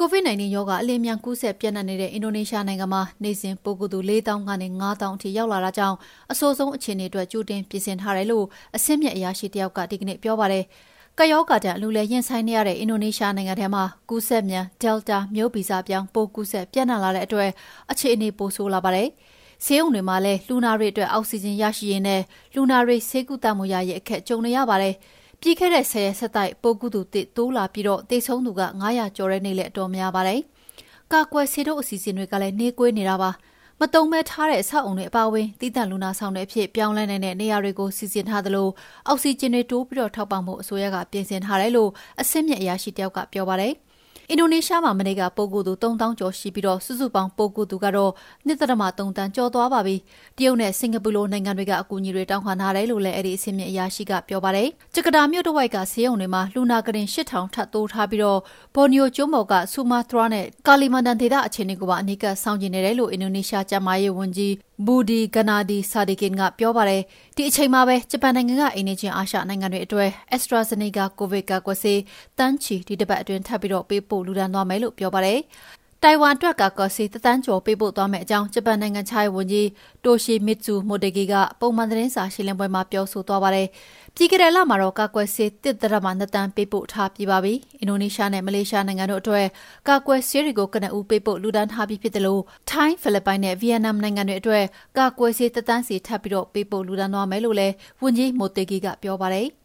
COVID-19 ရောဂါအလျင်အမြန်ကူးစက်ပျံ့နှံ့နေတဲ့အင်ဒိုနီးရှားနိုင်ငံမှာနေ့စဉ်ပိုးကူးသူ၄၀,၀၀၀ကနေ၅၀,၀၀၀အထိရောက်လာတာကြောင့်အဆိုးဆုံးအခြေအနေအတွက်ကြိုတင်ပြင်ဆင်ထားတယ်လို့အဆင့်မြင့်အရာရှိတယောက်ကဒီကနေ့ပြောပါတယ်။ကပ်ရောဂါဒဏ်အလူးအလဲရင်ဆိုင်နေရတဲ့အင်ဒိုနီးရှားနိုင်ငံထဲမှာကူးစက်မြန် Delta မျိုးဗီဇပြောင်းပိုးကူးစက်ပျံ့နှံ့လာတဲ့အတွက်အခြေအနေပိုဆိုးလာပါတယ်။ဆေးရုံတွေမှာလည်းလူနာတွေအတွက်အောက်ဆီဂျင်ရရှိရေးနဲ့လူနာတွေဆေးကုသမှုရရေးအခက်ကြုံနေရပါတယ်။ ပြီးခဲ့တဲ့ဆယ်ရက်ဆက်တိုက်ပိုးကူးသူတစ်တိုးလာပြီးတော့သေဆုံးသူက900ကျော်တဲ့နေ့လည်းအတော်များပါတယ်။ကာကွယ်ဆေးတို့အစီအစဉ်တွေကလည်းနှေးကွေးနေတာပါ။မတုံမဲထားတဲ့အဆောက်အုံတွေအပါအဝင်တည်တံ့လူနာဆောင်တဲ့အဖြစ်ပြောင်းလဲနေတဲ့နေရာတွေကိုစီစဉ်ထားသလိုအောက်ဆီဂျင်တွေတိုးပြီးတော့ထောက်ပံ့ဖို့အစိုးရကပြင်ဆင်ထားတယ်လို့အစစ်မြစ်အရာရှိတယောက်ကပြောပါတယ်။ အင်ဒိုနီးရှားမှာမနေ့ကပိုးကူးသူ3000ကျော်ရှိပြီးတော့စုစုပေါင်းပိုးကူးသူကတော့1.3တန်းကျော်သွားပါပြီ။တရုတ်နဲ့စင်ကာပူလိုနိုင်ငံတွေကအကူအညီတွေတောင်းခံထားတယ်လို့လည်းအဲ့ဒီအစီအစဉ်အရာရှိကပြောပါတယ်။ဂျကာတာမြို့တစ်ဝိုက်ကဆေးရုံတွေမှာလူနာကရင်8000ထပ်တိုးထားပြီးတော့ဘော်နီယိုကျွန်းပေါ်ကဆူမာထရာနဲ့ကာလီမန်တန်ဒေသအခြေအနေကိုပါအနီးကပ်စောင့်ကြည့်နေတယ်လို့အင်ဒိုနီးရှားကျန်းမာရေးဝန်ကြီးဘူဒီဂနာဒီဆာဒီကင်ကပြောပါတယ်ဒီအချိန်မှာပဲဂျပန်နိုင်ငံကအိမ်နီးချင်းအာရှနိုင်ငံတွေအတွက် AstraZeneca ကိုဗစ်ကာကွယ်ဆေးတန်းချီဒီတစ်ပတ်အတွင်းထပ်ပြီးတော့ပေးပို့လူဒန်းသွားမယ်လို့ပြောပါတယ် တိုင်ဝမ်အတွက်ကကော်စီတသန်းကျော်ပေးပို့သွားမယ့်အကြောင်းဂျပန်နိုင်ငံခြားရေးဝန်ကြီးတိုရှီမစ်ဇူမိုတေဂီကပုံမှန်သတင်းစာရှင်းလင်းပွဲမှာပြောဆိုသွားပါတယ်။ပြည်ကတဲ့လမှာတော့ကာကွယ်ဆေးတစ်ဒရမနှစ်တန်းပေးပို့ထားပြီးပါပြီ။အင်ဒိုနီးရှားနဲ့မလေးရှားနိုင်ငံတို့အတွက်ကာကွယ်ဆေးတွေကိုကနဦးပေးပို့လူဒန်းထားပြီးဖြစ်တယ်လို့ထိုင်းဖိလစ်ပိုင်နဲ့ဗီယက်နမ်နိုင်ငံတွေအတွက်ကာကွယ်ဆေးတသန်းစီထပ်ပြီးတော့ပေးပို့လူဒန်းသွားမယ်လို့လည်းဝန်ကြီးမိုတေဂီကပြောပါတယ်။